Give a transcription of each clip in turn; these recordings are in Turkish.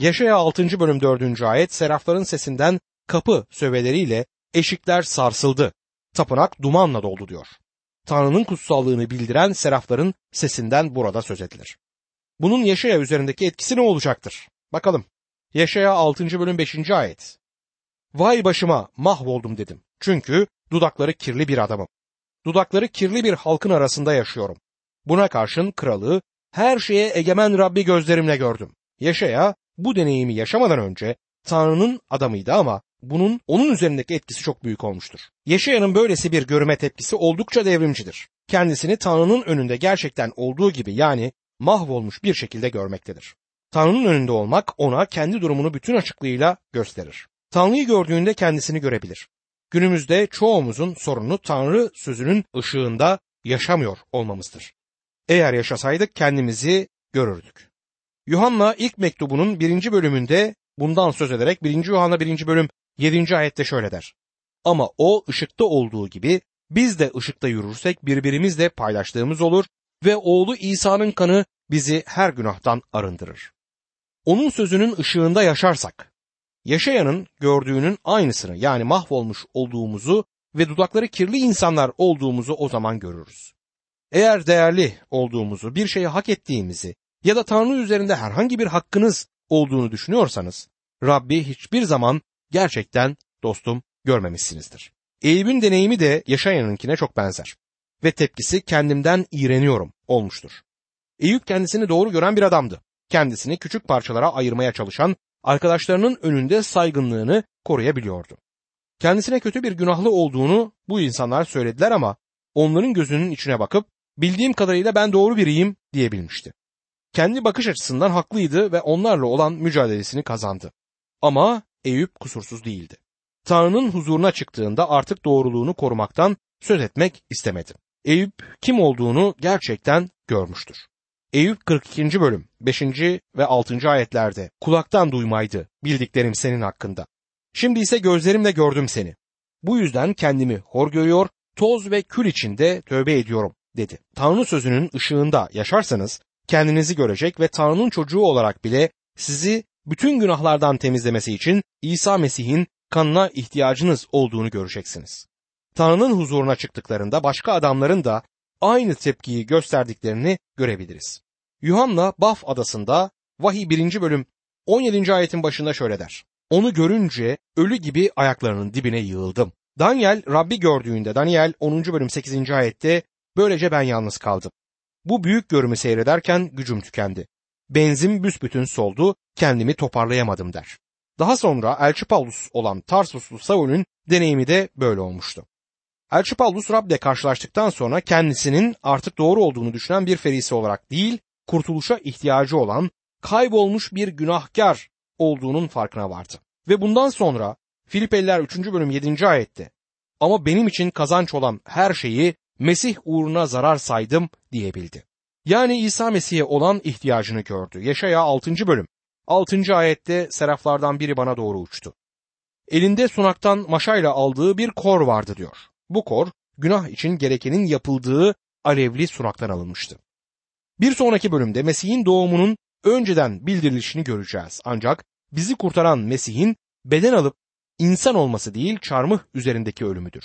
Yaşaya 6. bölüm 4. ayet serafların sesinden kapı söveleriyle eşikler sarsıldı. Tapınak dumanla doldu diyor. Tanrı'nın kutsallığını bildiren serafların sesinden burada söz edilir. Bunun Yaşaya üzerindeki etkisi ne olacaktır? Bakalım. Yaşaya 6. bölüm 5. ayet. Vay başıma mahvoldum dedim. Çünkü dudakları kirli bir adamım. Dudakları kirli bir halkın arasında yaşıyorum. Buna karşın kralı her şeye egemen Rabbi gözlerimle gördüm. Yaşaya bu deneyimi yaşamadan önce Tanrı'nın adamıydı ama bunun onun üzerindeki etkisi çok büyük olmuştur. Yaşayanın böylesi bir görüme tepkisi oldukça devrimcidir. Kendisini Tanrı'nın önünde gerçekten olduğu gibi yani mahvolmuş bir şekilde görmektedir. Tanrı'nın önünde olmak ona kendi durumunu bütün açıklığıyla gösterir. Tanrı'yı gördüğünde kendisini görebilir. Günümüzde çoğumuzun sorunu Tanrı sözünün ışığında yaşamıyor olmamızdır. Eğer yaşasaydık kendimizi görürdük. Yuhanna ilk mektubunun birinci bölümünde bundan söz ederek 1. Yuhanna 1. bölüm 7. ayette şöyle der. Ama o ışıkta olduğu gibi biz de ışıkta yürürsek birbirimizle paylaştığımız olur ve oğlu İsa'nın kanı bizi her günahtan arındırır. Onun sözünün ışığında yaşarsak, yaşayanın gördüğünün aynısını yani mahvolmuş olduğumuzu ve dudakları kirli insanlar olduğumuzu o zaman görürüz. Eğer değerli olduğumuzu, bir şeyi hak ettiğimizi ya da Tanrı üzerinde herhangi bir hakkınız olduğunu düşünüyorsanız, Rabbi hiçbir zaman gerçekten dostum görmemişsinizdir. Eyüp'ün deneyimi de yaşayanınkine çok benzer ve tepkisi kendimden iğreniyorum olmuştur. Eyüp kendisini doğru gören bir adamdı. Kendisini küçük parçalara ayırmaya çalışan arkadaşlarının önünde saygınlığını koruyabiliyordu. Kendisine kötü bir günahlı olduğunu bu insanlar söylediler ama onların gözünün içine bakıp bildiğim kadarıyla ben doğru biriyim diyebilmişti. Kendi bakış açısından haklıydı ve onlarla olan mücadelesini kazandı. Ama Eyüp kusursuz değildi. Tanrı'nın huzuruna çıktığında artık doğruluğunu korumaktan söz etmek istemedi. Eyüp kim olduğunu gerçekten görmüştür. Eyüp 42. bölüm 5. ve 6. ayetlerde kulaktan duymaydı bildiklerim senin hakkında. Şimdi ise gözlerimle gördüm seni. Bu yüzden kendimi hor görüyor, toz ve kül içinde tövbe ediyorum dedi. Tanrı sözünün ışığında yaşarsanız kendinizi görecek ve Tanrı'nın çocuğu olarak bile sizi bütün günahlardan temizlemesi için İsa Mesih'in kanına ihtiyacınız olduğunu göreceksiniz. Tanrı'nın huzuruna çıktıklarında başka adamların da aynı tepkiyi gösterdiklerini görebiliriz. Yuhanna Baf adasında vahiy 1. bölüm 17. ayetin başında şöyle der. Onu görünce ölü gibi ayaklarının dibine yığıldım. Daniel Rabbi gördüğünde Daniel 10. bölüm 8. ayette böylece ben yalnız kaldım. Bu büyük görümü seyrederken gücüm tükendi. Benzin büsbütün soldu, kendimi toparlayamadım der. Daha sonra Elçi Paulus olan Tarsuslu Saul'ün deneyimi de böyle olmuştu. Elçi Paulus Rab'le karşılaştıktan sonra kendisinin artık doğru olduğunu düşünen bir ferisi olarak değil, kurtuluşa ihtiyacı olan kaybolmuş bir günahkar olduğunun farkına vardı. Ve bundan sonra Filipeliler 3. bölüm 7. ayette ama benim için kazanç olan her şeyi Mesih uğruna zarar saydım diyebildi. Yani İsa Mesih'e olan ihtiyacını gördü. Yaşaya 6. bölüm. 6. ayette seraflardan biri bana doğru uçtu. Elinde sunaktan maşayla aldığı bir kor vardı diyor. Bu kor günah için gerekenin yapıldığı alevli sunaktan alınmıştı. Bir sonraki bölümde Mesih'in doğumunun önceden bildirilişini göreceğiz. Ancak bizi kurtaran Mesih'in beden alıp insan olması değil çarmıh üzerindeki ölümüdür.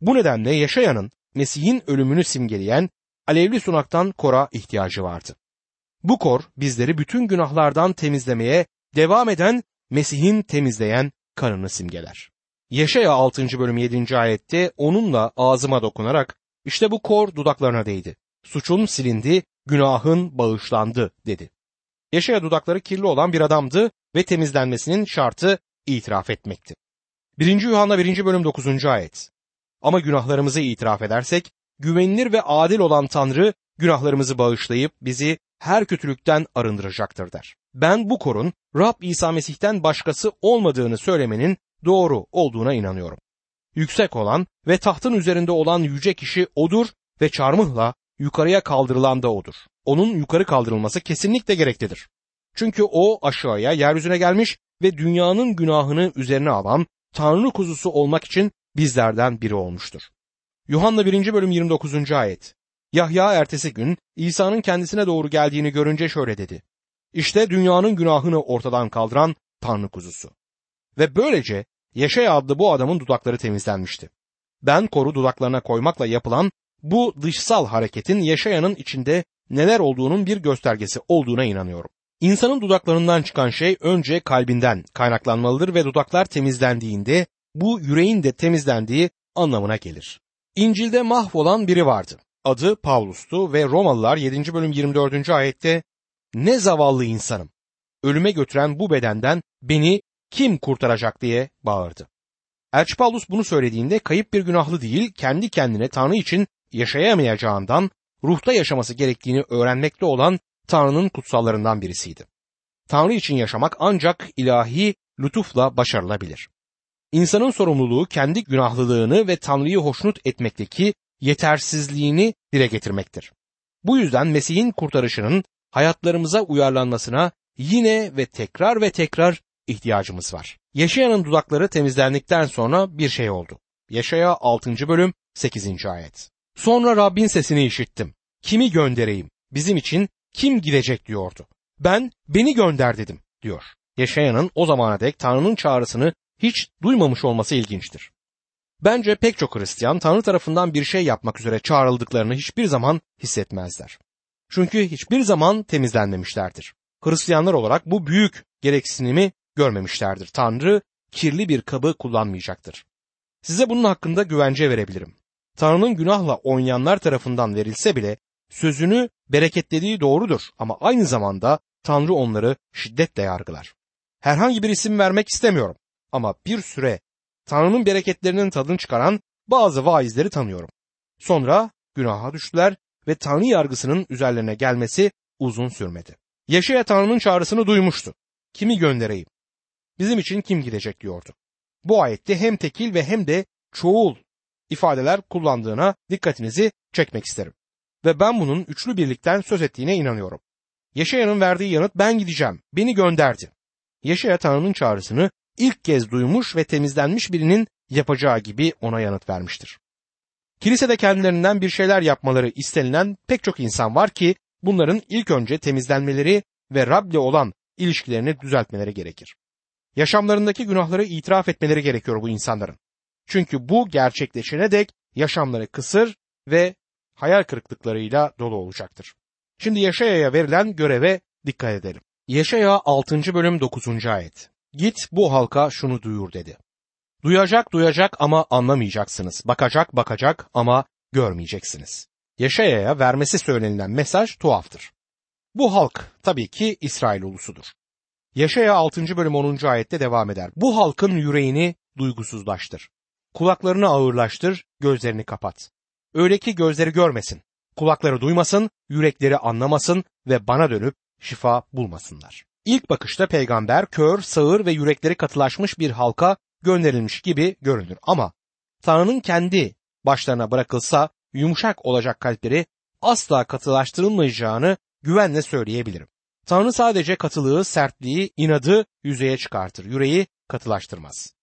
Bu nedenle yaşayanın Mesih'in ölümünü simgeleyen alevli sunaktan kora ihtiyacı vardı. Bu kor bizleri bütün günahlardan temizlemeye devam eden Mesih'in temizleyen kanını simgeler. Yaşaya 6. bölüm 7. ayette onunla ağzıma dokunarak işte bu kor dudaklarına değdi. Suçun silindi, günahın bağışlandı dedi. Yaşaya dudakları kirli olan bir adamdı ve temizlenmesinin şartı itiraf etmekti. 1. Yuhanna 1. bölüm 9. ayet. Ama günahlarımızı itiraf edersek güvenilir ve adil olan Tanrı günahlarımızı bağışlayıp bizi her kötülükten arındıracaktır der. Ben bu korun Rab İsa Mesih'ten başkası olmadığını söylemenin doğru olduğuna inanıyorum. Yüksek olan ve tahtın üzerinde olan yüce kişi odur ve çarmıhla yukarıya kaldırılan da odur. Onun yukarı kaldırılması kesinlikle gereklidir. Çünkü o aşağıya yeryüzüne gelmiş ve dünyanın günahını üzerine alan Tanrı kuzusu olmak için bizlerden biri olmuştur. Yuhanna 1. bölüm 29. ayet. Yahya ertesi gün İsa'nın kendisine doğru geldiğini görünce şöyle dedi. İşte dünyanın günahını ortadan kaldıran Tanrı kuzusu. Ve böylece Yaşaya adlı bu adamın dudakları temizlenmişti. Ben koru dudaklarına koymakla yapılan bu dışsal hareketin Yaşaya'nın içinde neler olduğunun bir göstergesi olduğuna inanıyorum. İnsanın dudaklarından çıkan şey önce kalbinden kaynaklanmalıdır ve dudaklar temizlendiğinde bu yüreğin de temizlendiği anlamına gelir. İncil'de mahvolan biri vardı. Adı Pavlus'tu ve Romalılar 7. bölüm 24. ayette ne zavallı insanım. Ölüme götüren bu bedenden beni kim kurtaracak diye bağırdı. Elçi Paulus bunu söylediğinde kayıp bir günahlı değil, kendi kendine Tanrı için yaşayamayacağından, ruhta yaşaması gerektiğini öğrenmekte olan Tanrı'nın kutsallarından birisiydi. Tanrı için yaşamak ancak ilahi lütufla başarılabilir. İnsanın sorumluluğu kendi günahlılığını ve Tanrı'yı hoşnut etmekteki yetersizliğini dile getirmektir. Bu yüzden Mesih'in kurtarışının hayatlarımıza uyarlanmasına yine ve tekrar ve tekrar ihtiyacımız var. Yaşayanın dudakları temizlendikten sonra bir şey oldu. Yaşaya 6. bölüm 8. ayet. Sonra Rabbin sesini işittim. Kimi göndereyim? Bizim için kim gidecek diyordu. Ben beni gönder dedim diyor. Yaşayanın o zamana dek Tanrı'nın çağrısını hiç duymamış olması ilginçtir. Bence pek çok Hristiyan Tanrı tarafından bir şey yapmak üzere çağrıldıklarını hiçbir zaman hissetmezler. Çünkü hiçbir zaman temizlenmemişlerdir. Hristiyanlar olarak bu büyük gereksinimi görmemişlerdir. Tanrı kirli bir kabı kullanmayacaktır. Size bunun hakkında güvence verebilirim. Tanrı'nın günahla oynayanlar tarafından verilse bile sözünü bereketlediği doğrudur ama aynı zamanda Tanrı onları şiddetle yargılar. Herhangi bir isim vermek istemiyorum ama bir süre Tanrı'nın bereketlerinin tadını çıkaran bazı vaizleri tanıyorum. Sonra günaha düştüler ve Tanrı yargısının üzerlerine gelmesi uzun sürmedi. Yaşaya Tanrı'nın çağrısını duymuştu. Kimi göndereyim? Bizim için kim gidecek diyordu. Bu ayette hem tekil ve hem de çoğul ifadeler kullandığına dikkatinizi çekmek isterim. Ve ben bunun üçlü birlikten söz ettiğine inanıyorum. Yaşayanın verdiği yanıt ben gideceğim, beni gönderdi. Yaşaya Tanrı'nın çağrısını ilk kez duymuş ve temizlenmiş birinin yapacağı gibi ona yanıt vermiştir. Kilisede kendilerinden bir şeyler yapmaları istenilen pek çok insan var ki bunların ilk önce temizlenmeleri ve Rab'le olan ilişkilerini düzeltmeleri gerekir. Yaşamlarındaki günahları itiraf etmeleri gerekiyor bu insanların. Çünkü bu gerçekleşene dek yaşamları kısır ve hayal kırıklıklarıyla dolu olacaktır. Şimdi Yaşaya'ya verilen göreve dikkat edelim. Yaşaya 6. bölüm 9. ayet. Git bu halka şunu duyur dedi. Duyacak duyacak ama anlamayacaksınız. Bakacak bakacak ama görmeyeceksiniz. Yaşaya'ya vermesi söylenilen mesaj tuhaftır. Bu halk tabii ki İsrail ulusudur. Yaşaya 6. bölüm 10. ayette devam eder. Bu halkın yüreğini duygusuzlaştır. Kulaklarını ağırlaştır, gözlerini kapat. Öyle ki gözleri görmesin, kulakları duymasın, yürekleri anlamasın ve bana dönüp şifa bulmasınlar. İlk bakışta peygamber kör, sağır ve yürekleri katılaşmış bir halka gönderilmiş gibi görünür. Ama Tanrı'nın kendi başlarına bırakılsa yumuşak olacak kalpleri asla katılaştırılmayacağını güvenle söyleyebilirim. Tanrı sadece katılığı, sertliği, inadı yüzeye çıkartır. Yüreği katılaştırmaz.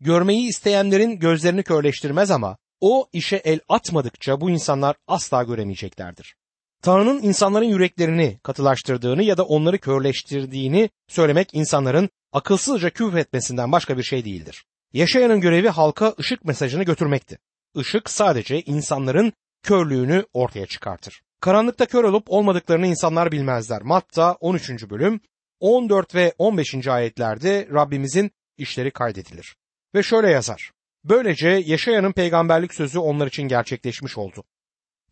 Görmeyi isteyenlerin gözlerini körleştirmez ama o işe el atmadıkça bu insanlar asla göremeyeceklerdir. Tanrı'nın insanların yüreklerini katılaştırdığını ya da onları körleştirdiğini söylemek insanların akılsızca küfretmesinden başka bir şey değildir. Yaşayanın görevi halka ışık mesajını götürmekti. Işık sadece insanların körlüğünü ortaya çıkartır. Karanlıkta kör olup olmadıklarını insanlar bilmezler. Matta 13. bölüm 14 ve 15. ayetlerde Rabbimizin işleri kaydedilir. Ve şöyle yazar. Böylece Yaşayan'ın peygamberlik sözü onlar için gerçekleşmiş oldu.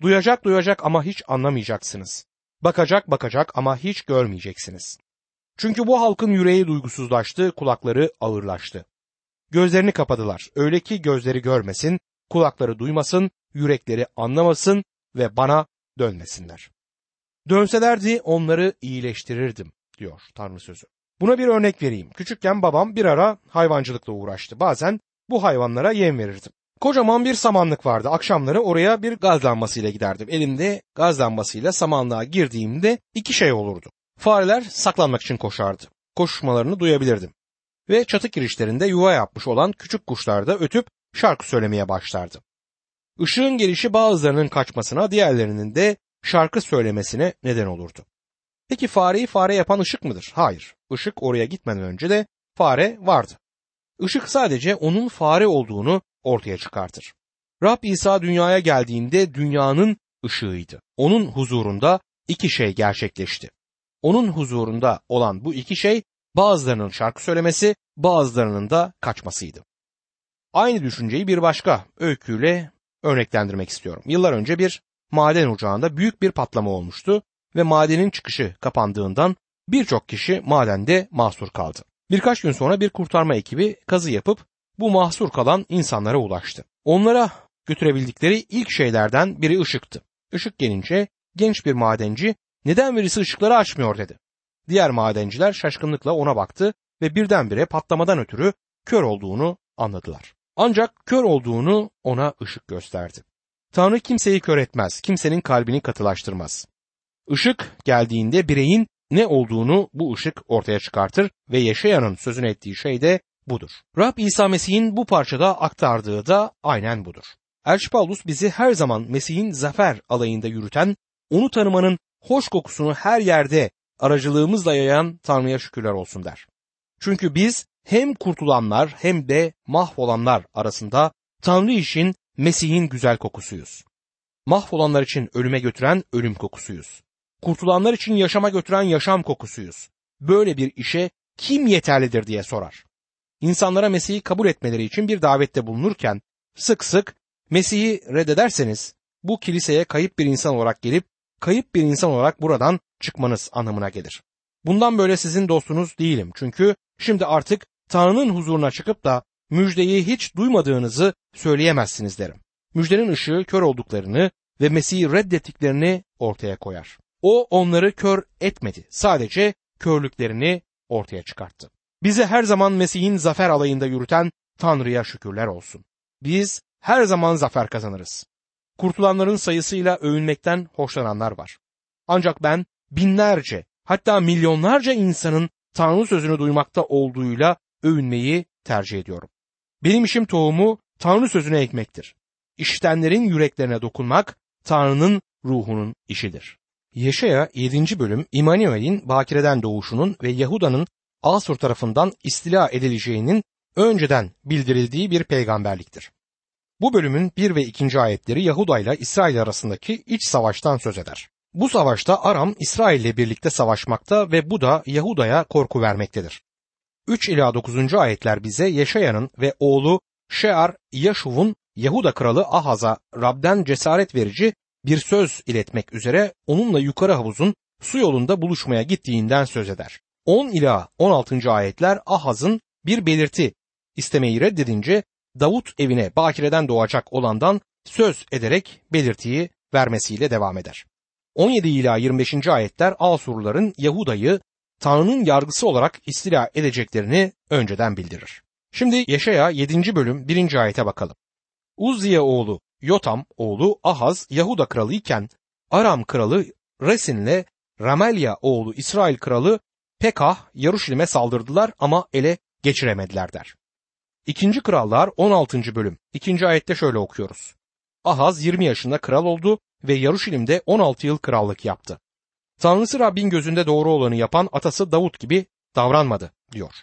Duyacak duyacak ama hiç anlamayacaksınız. Bakacak bakacak ama hiç görmeyeceksiniz. Çünkü bu halkın yüreği duygusuzlaştı, kulakları ağırlaştı. Gözlerini kapadılar. Öyle ki gözleri görmesin, kulakları duymasın, yürekleri anlamasın ve bana dönmesinler. Dönselerdi onları iyileştirirdim diyor Tanrı sözü. Buna bir örnek vereyim. Küçükken babam bir ara hayvancılıkla uğraştı. Bazen bu hayvanlara yem verirdim. Kocaman bir samanlık vardı. Akşamları oraya bir gaz lambasıyla giderdim. Elimde gaz lambasıyla samanlığa girdiğimde iki şey olurdu. Fareler saklanmak için koşardı. Koşuşmalarını duyabilirdim. Ve çatı girişlerinde yuva yapmış olan küçük kuşlar da ötüp şarkı söylemeye başlardı. Işığın gelişi bazılarının kaçmasına, diğerlerinin de şarkı söylemesine neden olurdu. Peki fareyi fare yapan ışık mıdır? Hayır. Işık oraya gitmeden önce de fare vardı. Işık sadece onun fare olduğunu ortaya çıkartır. Rab İsa dünyaya geldiğinde dünyanın ışığıydı. Onun huzurunda iki şey gerçekleşti. Onun huzurunda olan bu iki şey bazılarının şarkı söylemesi, bazılarının da kaçmasıydı. Aynı düşünceyi bir başka öyküyle örneklendirmek istiyorum. Yıllar önce bir maden ocağında büyük bir patlama olmuştu ve madenin çıkışı kapandığından birçok kişi madende mahsur kaldı. Birkaç gün sonra bir kurtarma ekibi kazı yapıp bu mahsur kalan insanlara ulaştı. Onlara götürebildikleri ilk şeylerden biri ışıktı. Işık gelince genç bir madenci neden birisi ışıkları açmıyor dedi. Diğer madenciler şaşkınlıkla ona baktı ve birdenbire patlamadan ötürü kör olduğunu anladılar. Ancak kör olduğunu ona ışık gösterdi. Tanrı kimseyi kör etmez, kimsenin kalbini katılaştırmaz. Işık geldiğinde bireyin ne olduğunu bu ışık ortaya çıkartır ve Yaşayan'ın sözünü ettiği şey de budur. Rab İsa Mesih'in bu parçada aktardığı da aynen budur. Elçi Paulus bizi her zaman Mesih'in zafer alayında yürüten, onu tanımanın hoş kokusunu her yerde aracılığımızla yayan Tanrı'ya şükürler olsun der. Çünkü biz hem kurtulanlar hem de mahvolanlar arasında Tanrı işin Mesih'in güzel kokusuyuz. Mahvolanlar için ölüme götüren ölüm kokusuyuz. Kurtulanlar için yaşama götüren yaşam kokusuyuz. Böyle bir işe kim yeterlidir diye sorar. İnsanlara Mesih'i kabul etmeleri için bir davette bulunurken sık sık Mesih'i reddederseniz bu kiliseye kayıp bir insan olarak gelip kayıp bir insan olarak buradan çıkmanız anlamına gelir. Bundan böyle sizin dostunuz değilim çünkü şimdi artık Tanrı'nın huzuruna çıkıp da müjdeyi hiç duymadığınızı söyleyemezsiniz derim. Müjdenin ışığı kör olduklarını ve Mesih'i reddettiklerini ortaya koyar. O onları kör etmedi. Sadece körlüklerini ortaya çıkarttı. Bizi her zaman Mesih'in zafer alayında yürüten Tanrı'ya şükürler olsun. Biz her zaman zafer kazanırız. Kurtulanların sayısıyla övünmekten hoşlananlar var. Ancak ben binlerce hatta milyonlarca insanın Tanrı sözünü duymakta olduğuyla övünmeyi tercih ediyorum. Benim işim tohumu Tanrı sözüne ekmektir. İşitenlerin yüreklerine dokunmak Tanrı'nın ruhunun işidir. Yeşaya 7. bölüm İmanuel'in bakireden doğuşunun ve Yahuda'nın Asur tarafından istila edileceğinin önceden bildirildiği bir peygamberliktir. Bu bölümün 1 ve 2. ayetleri Yahuda ile İsrail arasındaki iç savaştan söz eder. Bu savaşta Aram İsrail ile birlikte savaşmakta ve bu da Yahuda'ya korku vermektedir. 3 ila 9. ayetler bize Yeşaya'nın ve oğlu Şear Yaşuv'un Yahuda kralı Ahaz'a Rab'den cesaret verici bir söz iletmek üzere onunla yukarı havuzun su yolunda buluşmaya gittiğinden söz eder. 10 ila 16. ayetler Ahaz'ın bir belirti istemeyi reddedince Davut evine bakireden doğacak olandan söz ederek belirtiyi vermesiyle devam eder. 17 ila 25. ayetler Asurluların Yahuda'yı Tanrı'nın yargısı olarak istila edeceklerini önceden bildirir. Şimdi Yaşaya 7. bölüm 1. ayete bakalım. Uzziye oğlu Yotam oğlu Ahaz Yahuda kralı iken Aram kralı Resin'le Ramelya oğlu İsrail kralı Pekah Yaruşilim'e saldırdılar ama ele geçiremediler der. İkinci Krallar 16. bölüm. İkinci ayette şöyle okuyoruz. Ahaz 20 yaşında kral oldu ve Yaruşilim'de 16 yıl krallık yaptı. Tanrısı Rabbin gözünde doğru olanı yapan atası Davut gibi davranmadı diyor.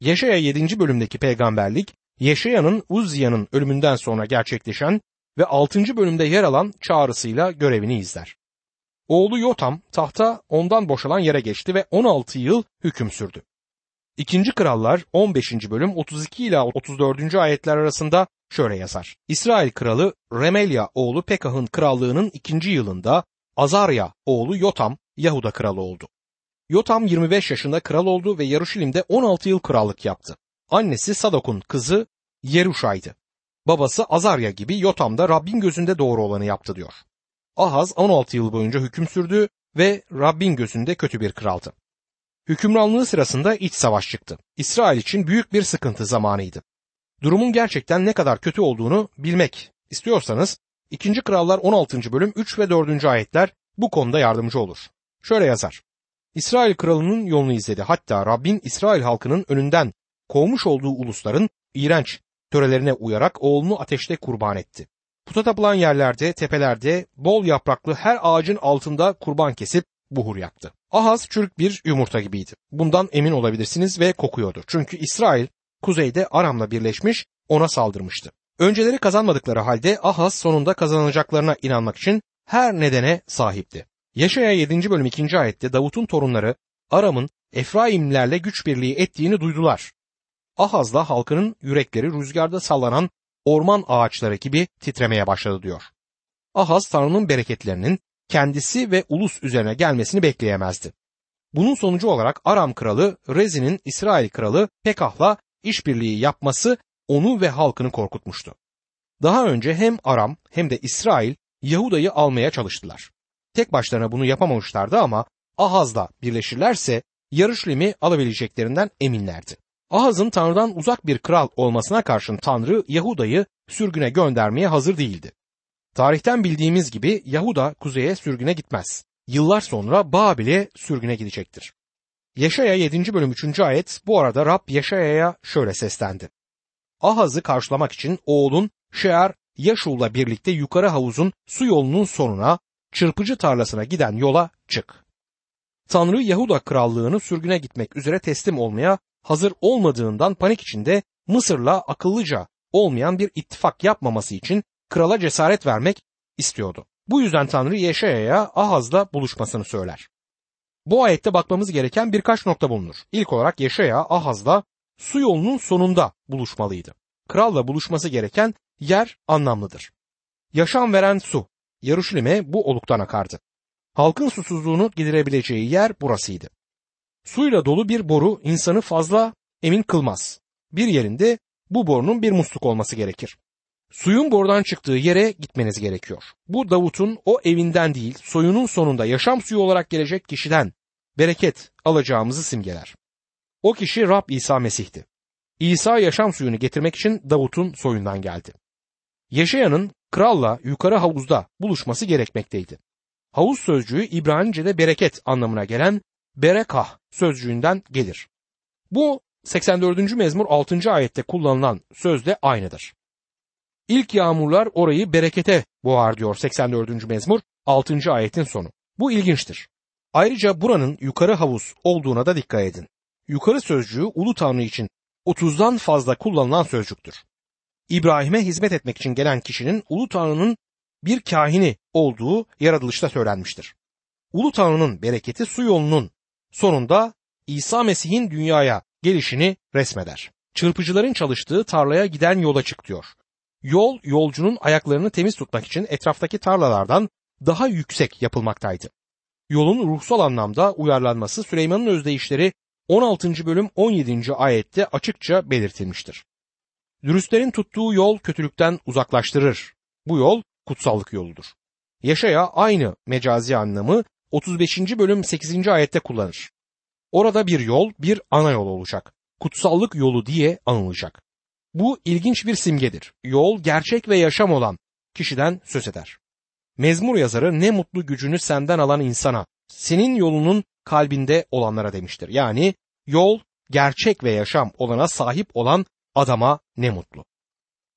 Yeşaya 7. bölümdeki peygamberlik Yeşaya'nın Uzziya'nın ölümünden sonra gerçekleşen ve 6. bölümde yer alan çağrısıyla görevini izler. Oğlu Yotam tahta ondan boşalan yere geçti ve 16 yıl hüküm sürdü. İkinci Krallar 15. bölüm 32 ila 34. ayetler arasında şöyle yazar. İsrail kralı Remelya oğlu Pekah'ın krallığının ikinci yılında Azarya oğlu Yotam Yahuda kralı oldu. Yotam 25 yaşında kral oldu ve Yaruşilim'de 16 yıl krallık yaptı. Annesi Sadok'un kızı Yeruşa'ydı. Babası Azarya gibi Yotam da Rabbin gözünde doğru olanı yaptı diyor. Ahaz 16 yıl boyunca hüküm sürdü ve Rabbin gözünde kötü bir kraldı. Hükümranlığı sırasında iç savaş çıktı. İsrail için büyük bir sıkıntı zamanıydı. Durumun gerçekten ne kadar kötü olduğunu bilmek istiyorsanız 2. Krallar 16. bölüm 3 ve 4. ayetler bu konuda yardımcı olur. Şöyle yazar. İsrail kralının yolunu izledi. Hatta Rabbin İsrail halkının önünden kovmuş olduğu ulusların iğrenç törelerine uyarak oğlunu ateşte kurban etti. Puta tapılan yerlerde, tepelerde, bol yapraklı her ağacın altında kurban kesip buhur yaktı. Ahaz çürük bir yumurta gibiydi. Bundan emin olabilirsiniz ve kokuyordu. Çünkü İsrail kuzeyde Aram'la birleşmiş ona saldırmıştı. Önceleri kazanmadıkları halde Ahaz sonunda kazanacaklarına inanmak için her nedene sahipti. Yaşaya 7. bölüm 2. ayette Davut'un torunları Aram'ın Efraimlerle güç birliği ettiğini duydular. Ahaz'la halkının yürekleri rüzgarda sallanan orman ağaçları gibi titremeye başladı diyor. Ahaz Tanrı'nın bereketlerinin kendisi ve ulus üzerine gelmesini bekleyemezdi. Bunun sonucu olarak Aram kralı Rezin'in İsrail kralı Pekah'la işbirliği yapması onu ve halkını korkutmuştu. Daha önce hem Aram hem de İsrail Yahuda'yı almaya çalıştılar. Tek başlarına bunu yapamamışlardı ama Ahaz'la birleşirlerse Yarışlim'i alabileceklerinden eminlerdi. Ahaz'ın Tanrı'dan uzak bir kral olmasına karşın Tanrı Yahuda'yı sürgüne göndermeye hazır değildi. Tarihten bildiğimiz gibi Yahuda kuzeye sürgüne gitmez. Yıllar sonra Babil'e sürgüne gidecektir. Yaşaya 7. bölüm 3. ayet bu arada Rab Yaşaya'ya şöyle seslendi. Ahaz'ı karşılamak için oğlun Şear Yaşul'la birlikte yukarı havuzun su yolunun sonuna çırpıcı tarlasına giden yola çık. Tanrı Yahuda krallığını sürgüne gitmek üzere teslim olmaya hazır olmadığından panik içinde Mısır'la akıllıca olmayan bir ittifak yapmaması için krala cesaret vermek istiyordu. Bu yüzden Tanrı Yeşaya'ya Ahaz'la buluşmasını söyler. Bu ayette bakmamız gereken birkaç nokta bulunur. İlk olarak Yeşaya Ahaz'la su yolunun sonunda buluşmalıydı. Kralla buluşması gereken yer anlamlıdır. Yaşam veren su, Yaruşilim'e bu oluktan akardı. Halkın susuzluğunu giderebileceği yer burasıydı. Suyla dolu bir boru insanı fazla emin kılmaz. Bir yerinde bu borunun bir musluk olması gerekir. Suyun borudan çıktığı yere gitmeniz gerekiyor. Bu Davut'un o evinden değil, soyunun sonunda yaşam suyu olarak gelecek kişiden bereket alacağımızı simgeler. O kişi Rab İsa Mesih'ti. İsa yaşam suyunu getirmek için Davut'un soyundan geldi. Yaşayanın kralla yukarı havuzda buluşması gerekmekteydi. Havuz sözcüğü İbranice'de bereket anlamına gelen berekah sözcüğünden gelir. Bu 84. mezmur 6. ayette kullanılan sözle aynıdır. İlk yağmurlar orayı berekete boğar diyor 84. mezmur 6. ayetin sonu. Bu ilginçtir. Ayrıca buranın yukarı havuz olduğuna da dikkat edin. Yukarı sözcüğü ulu tanrı için 30'dan fazla kullanılan sözcüktür. İbrahim'e hizmet etmek için gelen kişinin ulu tanrının bir kahini olduğu yaratılışta söylenmiştir. Ulu tanrının bereketi su yolunun sonunda İsa Mesih'in dünyaya gelişini resmeder. Çırpıcıların çalıştığı tarlaya giden yola çık diyor. Yol yolcunun ayaklarını temiz tutmak için etraftaki tarlalardan daha yüksek yapılmaktaydı. Yolun ruhsal anlamda uyarlanması Süleyman'ın özdeyişleri 16. bölüm 17. ayette açıkça belirtilmiştir. Dürüstlerin tuttuğu yol kötülükten uzaklaştırır. Bu yol kutsallık yoludur. Yaşaya aynı mecazi anlamı 35. bölüm 8. ayette kullanır. Orada bir yol, bir ana yol olacak. Kutsallık yolu diye anılacak. Bu ilginç bir simgedir. Yol gerçek ve yaşam olan kişiden söz eder. Mezmur yazarı ne mutlu gücünü senden alan insana, senin yolunun kalbinde olanlara demiştir. Yani yol, gerçek ve yaşam olana sahip olan adama ne mutlu.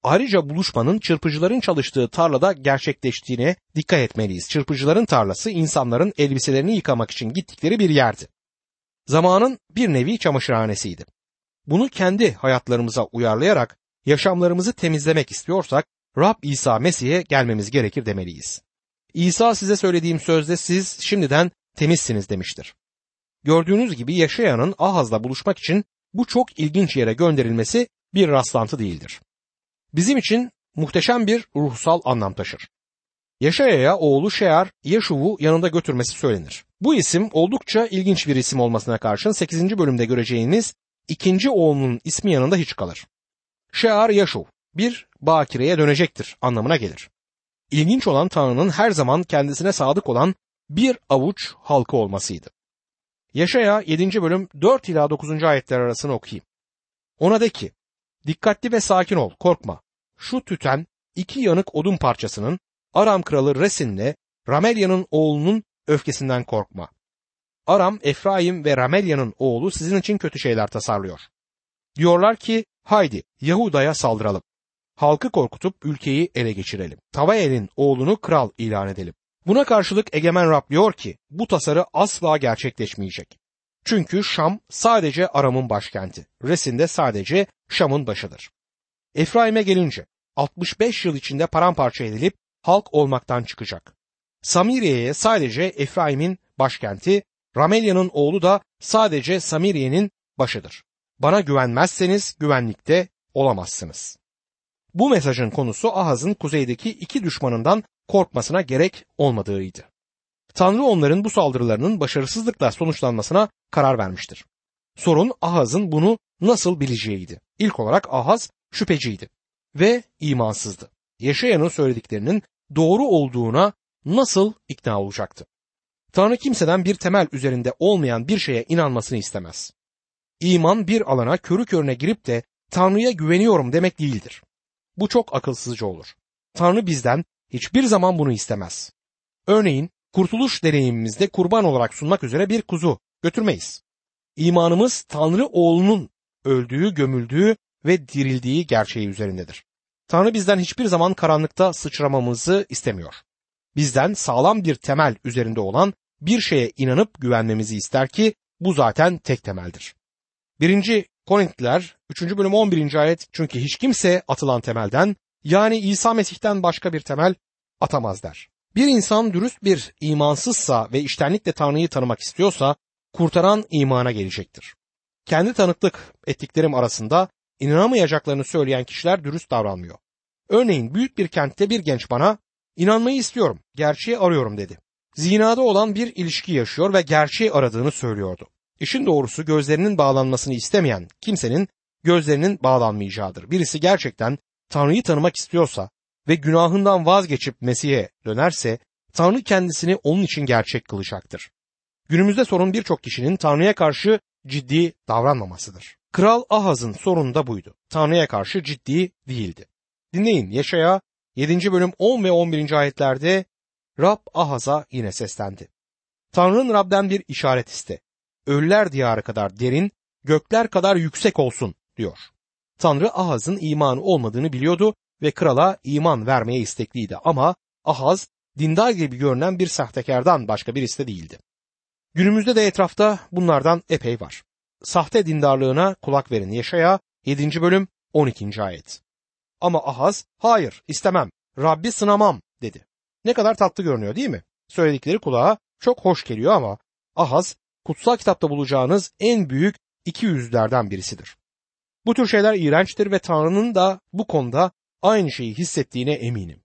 Ayrıca buluşmanın çırpıcıların çalıştığı tarlada gerçekleştiğine dikkat etmeliyiz. Çırpıcıların tarlası insanların elbiselerini yıkamak için gittikleri bir yerdi. Zamanın bir nevi çamaşırhanesiydi. Bunu kendi hayatlarımıza uyarlayarak yaşamlarımızı temizlemek istiyorsak Rab İsa Mesih'e gelmemiz gerekir demeliyiz. İsa size söylediğim sözde siz şimdiden temizsiniz demiştir. Gördüğünüz gibi yaşayanın Ahaz'la buluşmak için bu çok ilginç yere gönderilmesi bir rastlantı değildir. Bizim için muhteşem bir ruhsal anlam taşır. Yaşaya'ya oğlu Şear Yaşuv'u yanında götürmesi söylenir. Bu isim oldukça ilginç bir isim olmasına karşın 8. bölümde göreceğiniz ikinci oğlunun ismi yanında hiç kalır. Şear Yaşuv bir bakireye dönecektir anlamına gelir. İlginç olan Tanrı'nın her zaman kendisine sadık olan bir avuç halkı olmasıydı. Yaşaya 7. bölüm 4 ila 9. ayetler arasını okuyayım. Ona de ki, dikkatli ve sakin ol, korkma. Şu tüten iki yanık odun parçasının Aram kralı Resin'le Ramelya'nın oğlunun öfkesinden korkma. Aram, Efraim ve Ramelya'nın oğlu sizin için kötü şeyler tasarlıyor. Diyorlar ki haydi Yahuda'ya saldıralım. Halkı korkutup ülkeyi ele geçirelim. Tavael'in oğlunu kral ilan edelim. Buna karşılık Egemen Rab diyor ki bu tasarı asla gerçekleşmeyecek. Çünkü Şam sadece Aram'ın başkenti. Resin de sadece Şam'ın başıdır. Efraim'e gelince 65 yıl içinde paramparça edilip halk olmaktan çıkacak. Samiriye'ye sadece Efraim'in başkenti, Ramelya'nın oğlu da sadece Samiriye'nin başıdır. Bana güvenmezseniz güvenlikte olamazsınız. Bu mesajın konusu Ahaz'ın kuzeydeki iki düşmanından korkmasına gerek olmadığıydı. Tanrı onların bu saldırılarının başarısızlıkla sonuçlanmasına karar vermiştir. Sorun Ahaz'ın bunu nasıl bileceğiydi. İlk olarak Ahaz şüpheciydi ve imansızdı. Yaşayanın söylediklerinin doğru olduğuna nasıl ikna olacaktı? Tanrı kimseden bir temel üzerinde olmayan bir şeye inanmasını istemez. İman bir alana körü körüne girip de Tanrı'ya güveniyorum demek değildir. Bu çok akılsızca olur. Tanrı bizden hiçbir zaman bunu istemez. Örneğin kurtuluş deneyimimizde kurban olarak sunmak üzere bir kuzu götürmeyiz. İmanımız Tanrı oğlunun öldüğü, gömüldüğü ve dirildiği gerçeği üzerindedir. Tanrı bizden hiçbir zaman karanlıkta sıçramamızı istemiyor. Bizden sağlam bir temel üzerinde olan bir şeye inanıp güvenmemizi ister ki bu zaten tek temeldir. 1. Korintliler 3. bölüm 11. ayet çünkü hiç kimse atılan temelden yani İsa Mesih'ten başka bir temel atamaz der. Bir insan dürüst bir imansızsa ve iştenlikle Tanrı'yı tanımak istiyorsa kurtaran imana gelecektir. Kendi tanıklık ettiklerim arasında inanamayacaklarını söyleyen kişiler dürüst davranmıyor. Örneğin büyük bir kentte bir genç bana inanmayı istiyorum, gerçeği arıyorum dedi. Zinada olan bir ilişki yaşıyor ve gerçeği aradığını söylüyordu. İşin doğrusu gözlerinin bağlanmasını istemeyen kimsenin gözlerinin bağlanmayacağıdır. Birisi gerçekten Tanrı'yı tanımak istiyorsa ve günahından vazgeçip Mesih'e dönerse Tanrı kendisini onun için gerçek kılacaktır. Günümüzde sorun birçok kişinin Tanrı'ya karşı ciddi davranmamasıdır. Kral Ahaz'ın sorunu da buydu. Tanrı'ya karşı ciddi değildi. Dinleyin Yaşaya 7. bölüm 10 ve 11. ayetlerde Rab Ahaz'a yine seslendi. Tanrı'nın Rab'den bir işaret iste. Ölüler diyarı kadar derin, gökler kadar yüksek olsun diyor. Tanrı Ahaz'ın imanı olmadığını biliyordu ve krala iman vermeye istekliydi ama Ahaz dindar gibi görünen bir sahtekardan başka birisi de değildi. Günümüzde de etrafta bunlardan epey var. Sahte dindarlığına kulak verin Yaşaya 7. bölüm 12. ayet. Ama Ahaz hayır istemem Rabbi sınamam dedi. Ne kadar tatlı görünüyor değil mi? Söyledikleri kulağa çok hoş geliyor ama Ahaz kutsal kitapta bulacağınız en büyük iki yüzlerden birisidir. Bu tür şeyler iğrençtir ve Tanrı'nın da bu konuda aynı şeyi hissettiğine eminim.